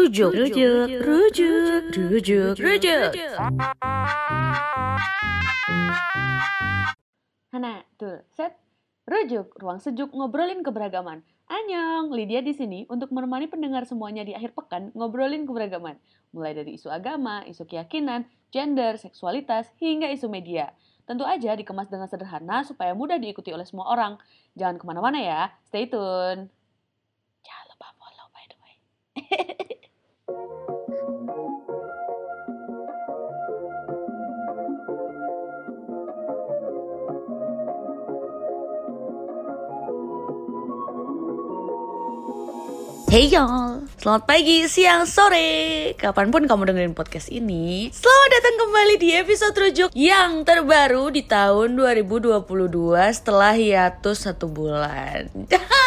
Rujuk, rujuk, rujuk, rujuk, rujuk. Hana, tuh, set. Rujuk, ruang sejuk ngobrolin keberagaman. Anyong, Lydia di sini untuk menemani pendengar semuanya di akhir pekan ngobrolin keberagaman. Mulai dari isu agama, isu keyakinan, gender, seksualitas, hingga isu media. Tentu aja dikemas dengan sederhana supaya mudah diikuti oleh semua orang. Jangan ke mana-mana ya, stay tune. Hey y'all, selamat pagi, siang, sore. Kapan pun kamu dengerin podcast ini Selamat datang kembali di episode rujuk yang terbaru di tahun 2022 Setelah hiatus satu bulan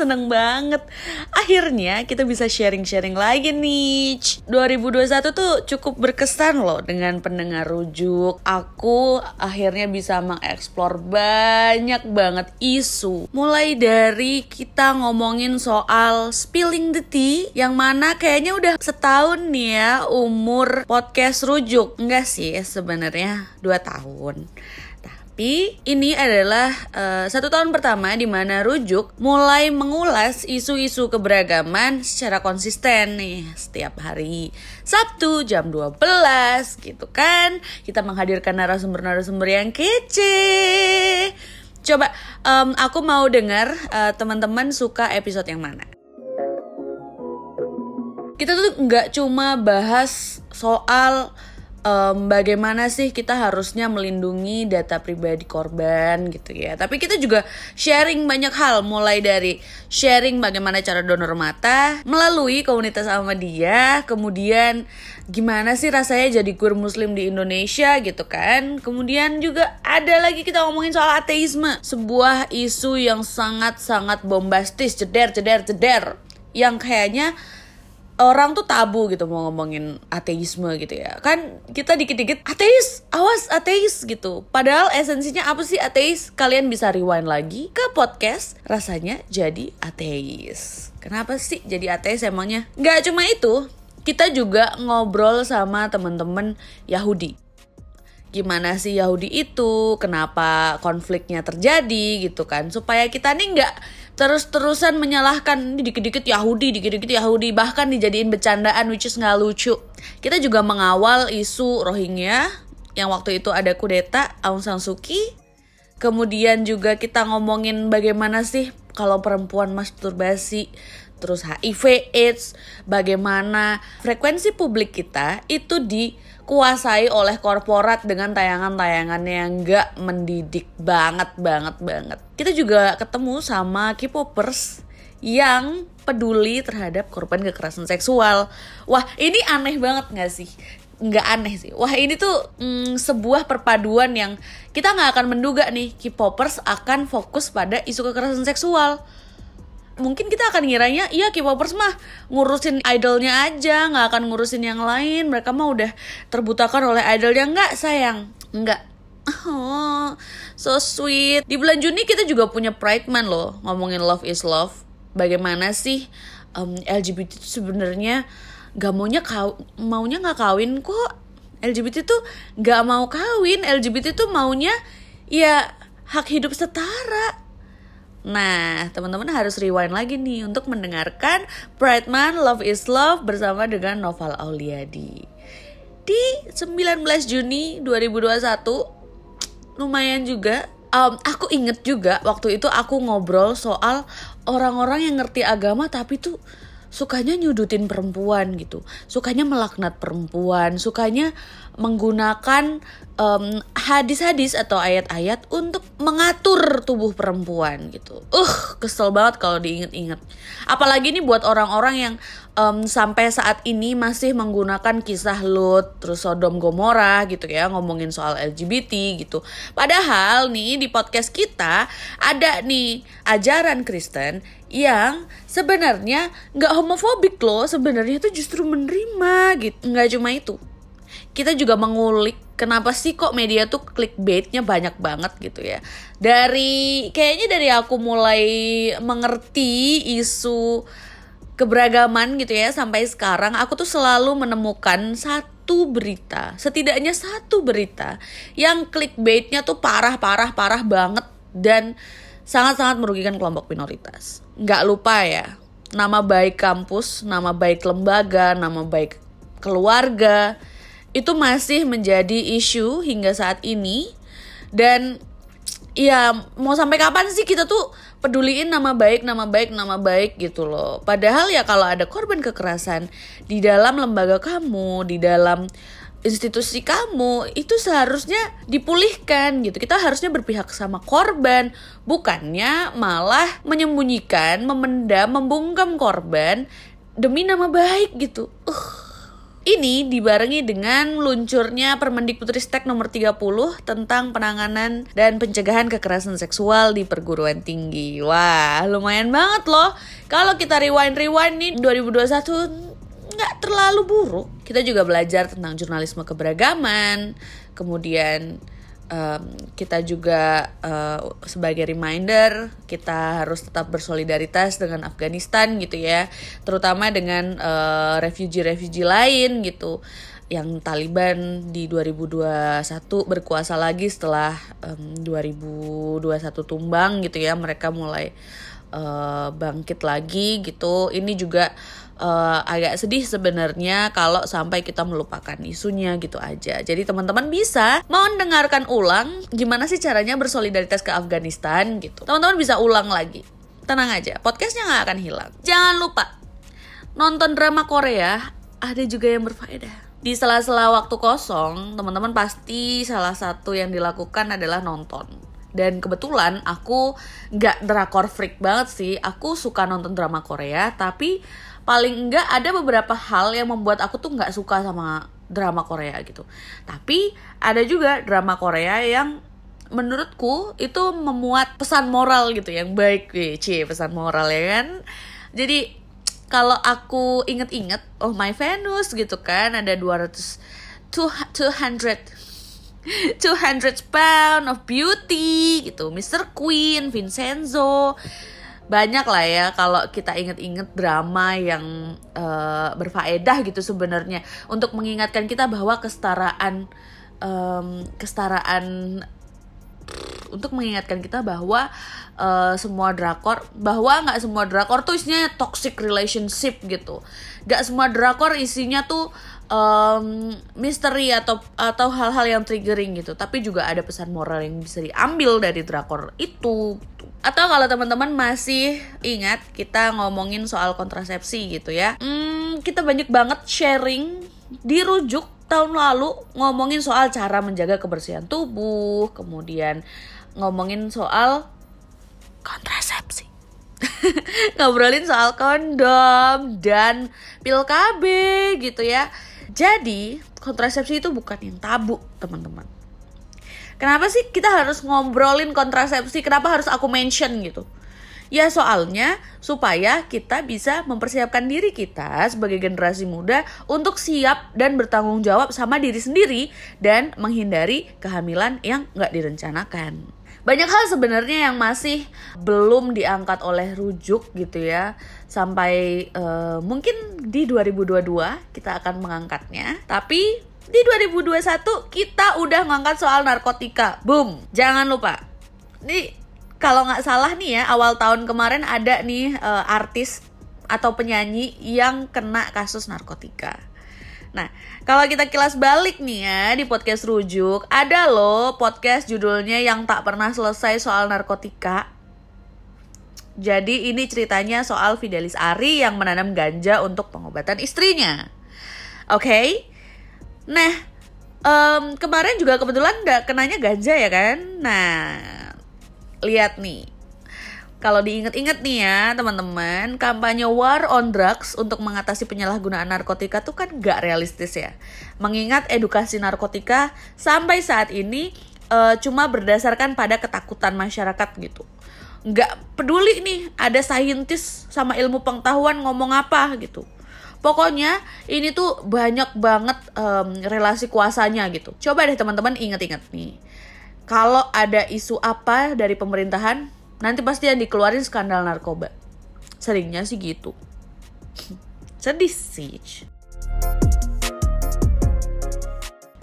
Seneng banget. Akhirnya kita bisa sharing-sharing lagi nih. 2021 tuh cukup berkesan loh dengan pendengar rujuk. Aku akhirnya bisa mengeksplor banyak banget isu. Mulai dari kita ngomongin soal spilling the tea Yang mana kayaknya udah setahun nih ya umur podcast rujuk. Enggak sih sebenarnya dua tahun tapi ini adalah uh, satu tahun pertama di mana Rujuk mulai mengulas isu-isu keberagaman secara konsisten nih setiap hari Sabtu jam 12 gitu kan. Kita menghadirkan narasumber-narasumber yang kece. Coba um, aku mau dengar uh, teman-teman suka episode yang mana. Kita tuh nggak cuma bahas soal um, bagaimana sih kita harusnya melindungi data pribadi korban gitu ya. Tapi kita juga sharing banyak hal mulai dari sharing bagaimana cara donor mata melalui komunitas Ahmadiyah, kemudian gimana sih rasanya jadi queer muslim di Indonesia gitu kan. Kemudian juga ada lagi kita ngomongin soal ateisme, sebuah isu yang sangat-sangat bombastis, ceder ceder ceder yang kayaknya orang tuh tabu gitu mau ngomongin ateisme gitu ya. Kan kita dikit-dikit ateis awas ateis gitu. Padahal esensinya apa sih ateis? Kalian bisa rewind lagi ke podcast rasanya jadi ateis. Kenapa sih jadi ateis emangnya? Nggak cuma itu kita juga ngobrol sama temen-temen Yahudi gimana sih Yahudi itu, kenapa konfliknya terjadi gitu kan, supaya kita nih nggak terus-terusan menyalahkan dikit-dikit Yahudi, dikit-dikit Yahudi, bahkan dijadiin bercandaan which is nggak lucu. Kita juga mengawal isu Rohingya yang waktu itu ada kudeta Aung San Suu Kyi. Kemudian juga kita ngomongin bagaimana sih kalau perempuan masturbasi, terus HIV AIDS, bagaimana frekuensi publik kita itu dikuasai oleh korporat dengan tayangan-tayangannya yang gak mendidik banget banget banget. Kita juga ketemu sama K-popers yang peduli terhadap korban kekerasan seksual. Wah ini aneh banget gak sih? nggak aneh sih. Wah ini tuh mm, sebuah perpaduan yang kita nggak akan menduga nih K-popers akan fokus pada isu kekerasan seksual mungkin kita akan ngiranya iya K-popers mah ngurusin idolnya aja nggak akan ngurusin yang lain. Mereka mah udah terbutakan oleh idolnya. Nggak sayang. Nggak. Oh so sweet. Di bulan Juni kita juga punya Pride Month loh ngomongin love is love. Bagaimana sih um, LGBT itu sebenarnya gak maunya kau maunya nggak kawin kok. LGBT tuh gak mau kawin. LGBT tuh maunya ya hak hidup setara Nah, teman-teman harus rewind lagi nih untuk mendengarkan Month Love is Love bersama dengan Noval Auliadi. Di 19 Juni 2021 lumayan juga um, aku inget juga waktu itu aku ngobrol soal orang-orang yang ngerti agama tapi tuh sukanya nyudutin perempuan gitu, sukanya melaknat perempuan, sukanya menggunakan hadis hadis-hadis atau ayat-ayat untuk mengatur tubuh perempuan gitu. Uh, kesel banget kalau diinget-inget. Apalagi nih buat orang-orang yang um, sampai saat ini masih menggunakan kisah Lut, terus Sodom Gomora gitu ya, ngomongin soal LGBT gitu. Padahal nih di podcast kita ada nih ajaran Kristen yang sebenarnya nggak homofobik loh sebenarnya itu justru menerima gitu nggak cuma itu kita juga mengulik kenapa sih kok media tuh clickbaitnya banyak banget gitu ya dari kayaknya dari aku mulai mengerti isu keberagaman gitu ya sampai sekarang aku tuh selalu menemukan satu berita, setidaknya satu berita yang clickbaitnya tuh parah parah parah banget dan sangat-sangat merugikan kelompok minoritas. Nggak lupa ya, nama baik kampus, nama baik lembaga, nama baik keluarga itu masih menjadi isu hingga saat ini dan ya mau sampai kapan sih kita tuh peduliin nama baik, nama baik, nama baik gitu loh. Padahal ya kalau ada korban kekerasan di dalam lembaga kamu, di dalam institusi kamu itu seharusnya dipulihkan gitu. Kita harusnya berpihak sama korban, bukannya malah menyembunyikan, memendam, membungkam korban demi nama baik gitu. Uh ini dibarengi dengan luncurnya Permendikbudristek nomor 30 tentang penanganan dan pencegahan kekerasan seksual di perguruan tinggi. Wah, lumayan banget loh. Kalau kita rewind-rewind nih 2021 nggak terlalu buruk. Kita juga belajar tentang jurnalisme keberagaman, kemudian um, kita juga uh, sebagai reminder kita harus tetap bersolidaritas dengan Afghanistan gitu ya. Terutama dengan uh, refugee-refugee lain gitu. Yang Taliban di 2021 berkuasa lagi setelah um, 2021 tumbang gitu ya. Mereka mulai uh, bangkit lagi gitu. Ini juga agak sedih sebenarnya kalau sampai kita melupakan isunya gitu aja. Jadi teman-teman bisa mau mendengarkan ulang gimana sih caranya bersolidaritas ke Afghanistan gitu. Teman-teman bisa ulang lagi. Tenang aja, podcastnya nggak akan hilang. Jangan lupa nonton drama Korea ada juga yang berfaedah. Di sela-sela waktu kosong, teman-teman pasti salah satu yang dilakukan adalah nonton dan kebetulan aku nggak drakor freak banget sih aku suka nonton drama Korea tapi paling enggak ada beberapa hal yang membuat aku tuh nggak suka sama drama Korea gitu. Tapi ada juga drama Korea yang menurutku itu memuat pesan moral gitu yang baik, cie pesan moral ya kan. Jadi kalau aku inget-inget, oh My Venus gitu kan ada 200 200 200 pound of beauty gitu, Mr. Queen, Vincenzo, banyak lah ya kalau kita inget-inget drama yang uh, berfaedah gitu sebenarnya. Untuk mengingatkan kita bahwa kesetaraan um, kesetaraan untuk mengingatkan kita bahwa uh, semua drakor bahwa nggak semua drakor tuh isinya toxic relationship gitu. Nggak semua drakor isinya tuh um, misteri atau atau hal-hal yang triggering gitu. Tapi juga ada pesan moral yang bisa diambil dari drakor itu atau kalau teman-teman masih ingat kita ngomongin soal kontrasepsi gitu ya. Hmm, kita banyak banget sharing dirujuk tahun lalu ngomongin soal cara menjaga kebersihan tubuh kemudian ngomongin soal kontrasepsi ngobrolin soal kondom dan pil KB gitu ya jadi kontrasepsi itu bukan yang tabu teman-teman Kenapa sih kita harus ngobrolin kontrasepsi? Kenapa harus aku mention gitu? Ya soalnya supaya kita bisa mempersiapkan diri kita sebagai generasi muda untuk siap dan bertanggung jawab sama diri sendiri dan menghindari kehamilan yang nggak direncanakan. Banyak hal sebenarnya yang masih belum diangkat oleh rujuk gitu ya sampai uh, mungkin di 2022 kita akan mengangkatnya. Tapi di 2021 kita udah ngangkat soal narkotika. Boom. Jangan lupa. Nih kalau nggak salah nih ya awal tahun kemarin ada nih uh, artis atau penyanyi yang kena kasus narkotika. Nah, kalau kita kilas balik nih ya di podcast rujuk, ada loh podcast judulnya yang tak pernah selesai soal narkotika. Jadi ini ceritanya soal Fidelis Ari yang menanam ganja untuk pengobatan istrinya. Oke, okay? Nah, um, kemarin juga kebetulan nggak kenanya ganja ya kan? Nah, lihat nih. Kalau diinget-inget nih ya teman-teman, kampanye war on drugs untuk mengatasi penyalahgunaan narkotika tuh kan gak realistis ya. Mengingat edukasi narkotika sampai saat ini uh, cuma berdasarkan pada ketakutan masyarakat gitu. Gak peduli nih ada saintis sama ilmu pengetahuan ngomong apa gitu Pokoknya ini tuh banyak banget um, relasi kuasanya gitu. Coba deh teman-teman inget-inget nih. Kalau ada isu apa dari pemerintahan, nanti pasti yang dikeluarin skandal narkoba. Seringnya sih gitu. Sedih sih.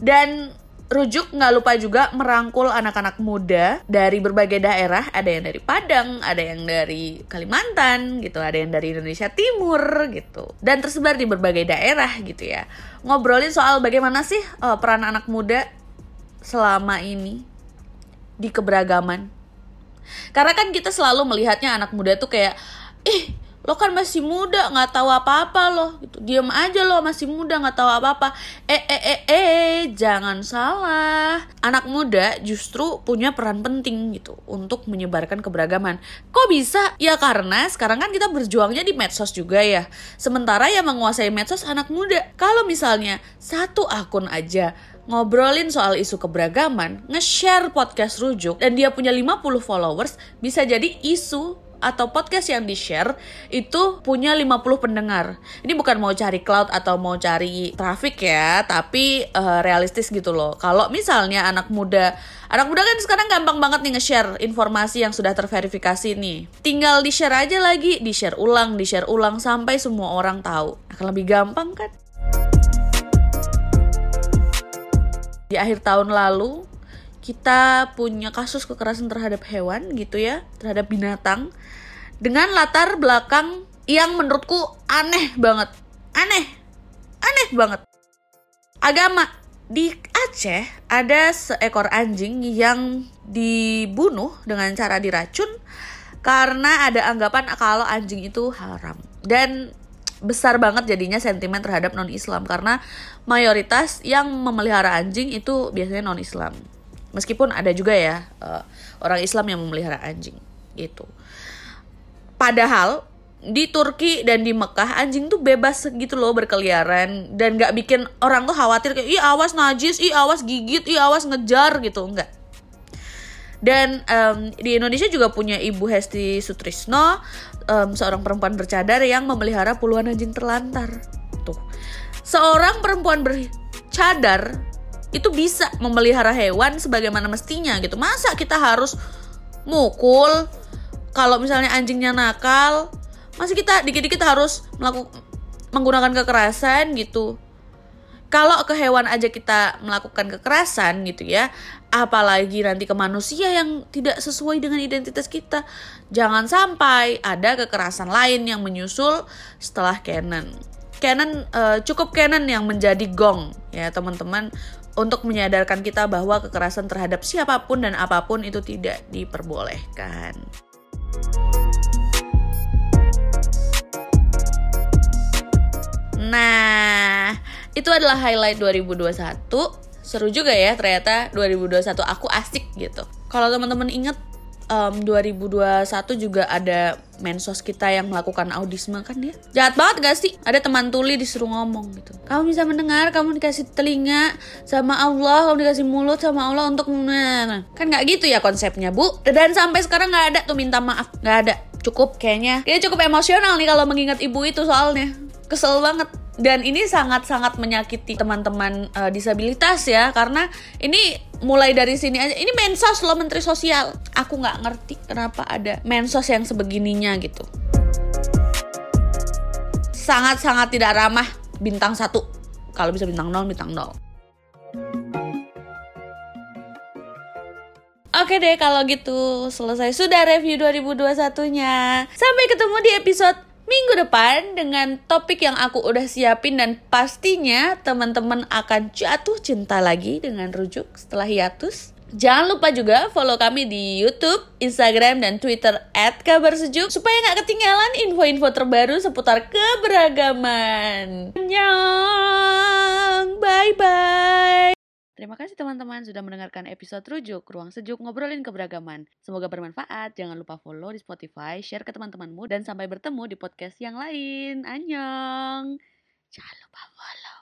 Dan Rujuk nggak lupa juga merangkul anak-anak muda dari berbagai daerah. Ada yang dari Padang, ada yang dari Kalimantan, gitu, ada yang dari Indonesia Timur, gitu, dan tersebar di berbagai daerah, gitu ya. Ngobrolin soal bagaimana sih uh, peran anak muda selama ini di keberagaman. Karena kan kita selalu melihatnya anak muda tuh kayak, ih lo kan masih muda nggak tahu apa-apa lo. Gitu. Diam aja lo masih muda nggak tahu apa-apa. Eh eh eh eh jangan salah. Anak muda justru punya peran penting gitu untuk menyebarkan keberagaman. Kok bisa? Ya karena sekarang kan kita berjuangnya di medsos juga ya. Sementara yang menguasai medsos anak muda. Kalau misalnya satu akun aja ngobrolin soal isu keberagaman, nge-share podcast rujuk, dan dia punya 50 followers, bisa jadi isu atau podcast yang di-share itu punya 50 pendengar. Ini bukan mau cari cloud atau mau cari traffic ya, tapi uh, realistis gitu loh. Kalau misalnya anak muda, anak muda kan sekarang gampang banget nih nge-share informasi yang sudah terverifikasi nih. Tinggal di-share aja lagi, di-share ulang, di-share ulang sampai semua orang tahu. Akan lebih gampang kan? Di akhir tahun lalu, kita punya kasus kekerasan terhadap hewan gitu ya, terhadap binatang dengan latar belakang yang menurutku aneh banget. Aneh. Aneh banget. Agama di Aceh ada seekor anjing yang dibunuh dengan cara diracun karena ada anggapan kalau anjing itu haram. Dan besar banget jadinya sentimen terhadap non-Islam. Karena mayoritas yang memelihara anjing itu biasanya non-Islam. Meskipun ada juga ya uh, orang Islam yang memelihara anjing gitu. Padahal di Turki dan di Mekah anjing tuh bebas gitu loh berkeliaran. Dan nggak bikin orang tuh khawatir kayak ih awas najis, ih awas gigit, ih awas ngejar gitu. Enggak. Dan um, di Indonesia juga punya Ibu Hesti Sutrisno, um, seorang perempuan bercadar yang memelihara puluhan anjing terlantar. Tuh, seorang perempuan bercadar itu bisa memelihara hewan sebagaimana mestinya gitu. Masa kita harus mukul kalau misalnya anjingnya nakal? Masih kita dikit-dikit harus melakukan menggunakan kekerasan gitu? Kalau ke hewan aja kita melakukan kekerasan gitu ya apalagi nanti ke manusia yang tidak sesuai dengan identitas kita jangan sampai ada kekerasan lain yang menyusul setelah Canon Canon uh, cukup Canon yang menjadi gong ya teman-teman untuk menyadarkan kita bahwa kekerasan terhadap siapa pun dan apa pun itu tidak diperbolehkan. Nah, itu adalah highlight 2021. Seru juga ya ternyata 2021 aku asik gitu. Kalau teman-teman ingat um, 2021 juga ada mensos kita yang melakukan audisme kan ya jahat banget gak sih? Ada teman tuli disuruh ngomong gitu. Kamu bisa mendengar kamu dikasih telinga sama Allah kamu dikasih mulut sama Allah untuk nah, kan nggak gitu ya konsepnya bu? Dan sampai sekarang nggak ada tuh minta maaf nggak ada. Cukup kayaknya kayaknya cukup emosional nih kalau mengingat ibu itu soalnya kesel banget. Dan ini sangat-sangat menyakiti teman-teman uh, disabilitas ya karena ini mulai dari sini aja. Ini mensos loh menteri sosial. Aku nggak ngerti kenapa ada mensos yang sebegininya gitu. Sangat-sangat tidak ramah bintang satu. Kalau bisa bintang nol bintang nol. Oke deh kalau gitu selesai. Sudah review 2021-nya. Sampai ketemu di episode minggu depan dengan topik yang aku udah siapin dan pastinya teman-teman akan jatuh cinta lagi dengan rujuk setelah hiatus. Jangan lupa juga follow kami di YouTube, Instagram, dan Twitter at kabar sejuk supaya nggak ketinggalan info-info terbaru seputar keberagaman. Annyeong! Bye-bye! Terima kasih teman-teman sudah mendengarkan episode Rujuk, Ruang Sejuk Ngobrolin Keberagaman. Semoga bermanfaat. Jangan lupa follow di Spotify, share ke teman-temanmu, dan sampai bertemu di podcast yang lain. Annyeong! Jangan lupa follow.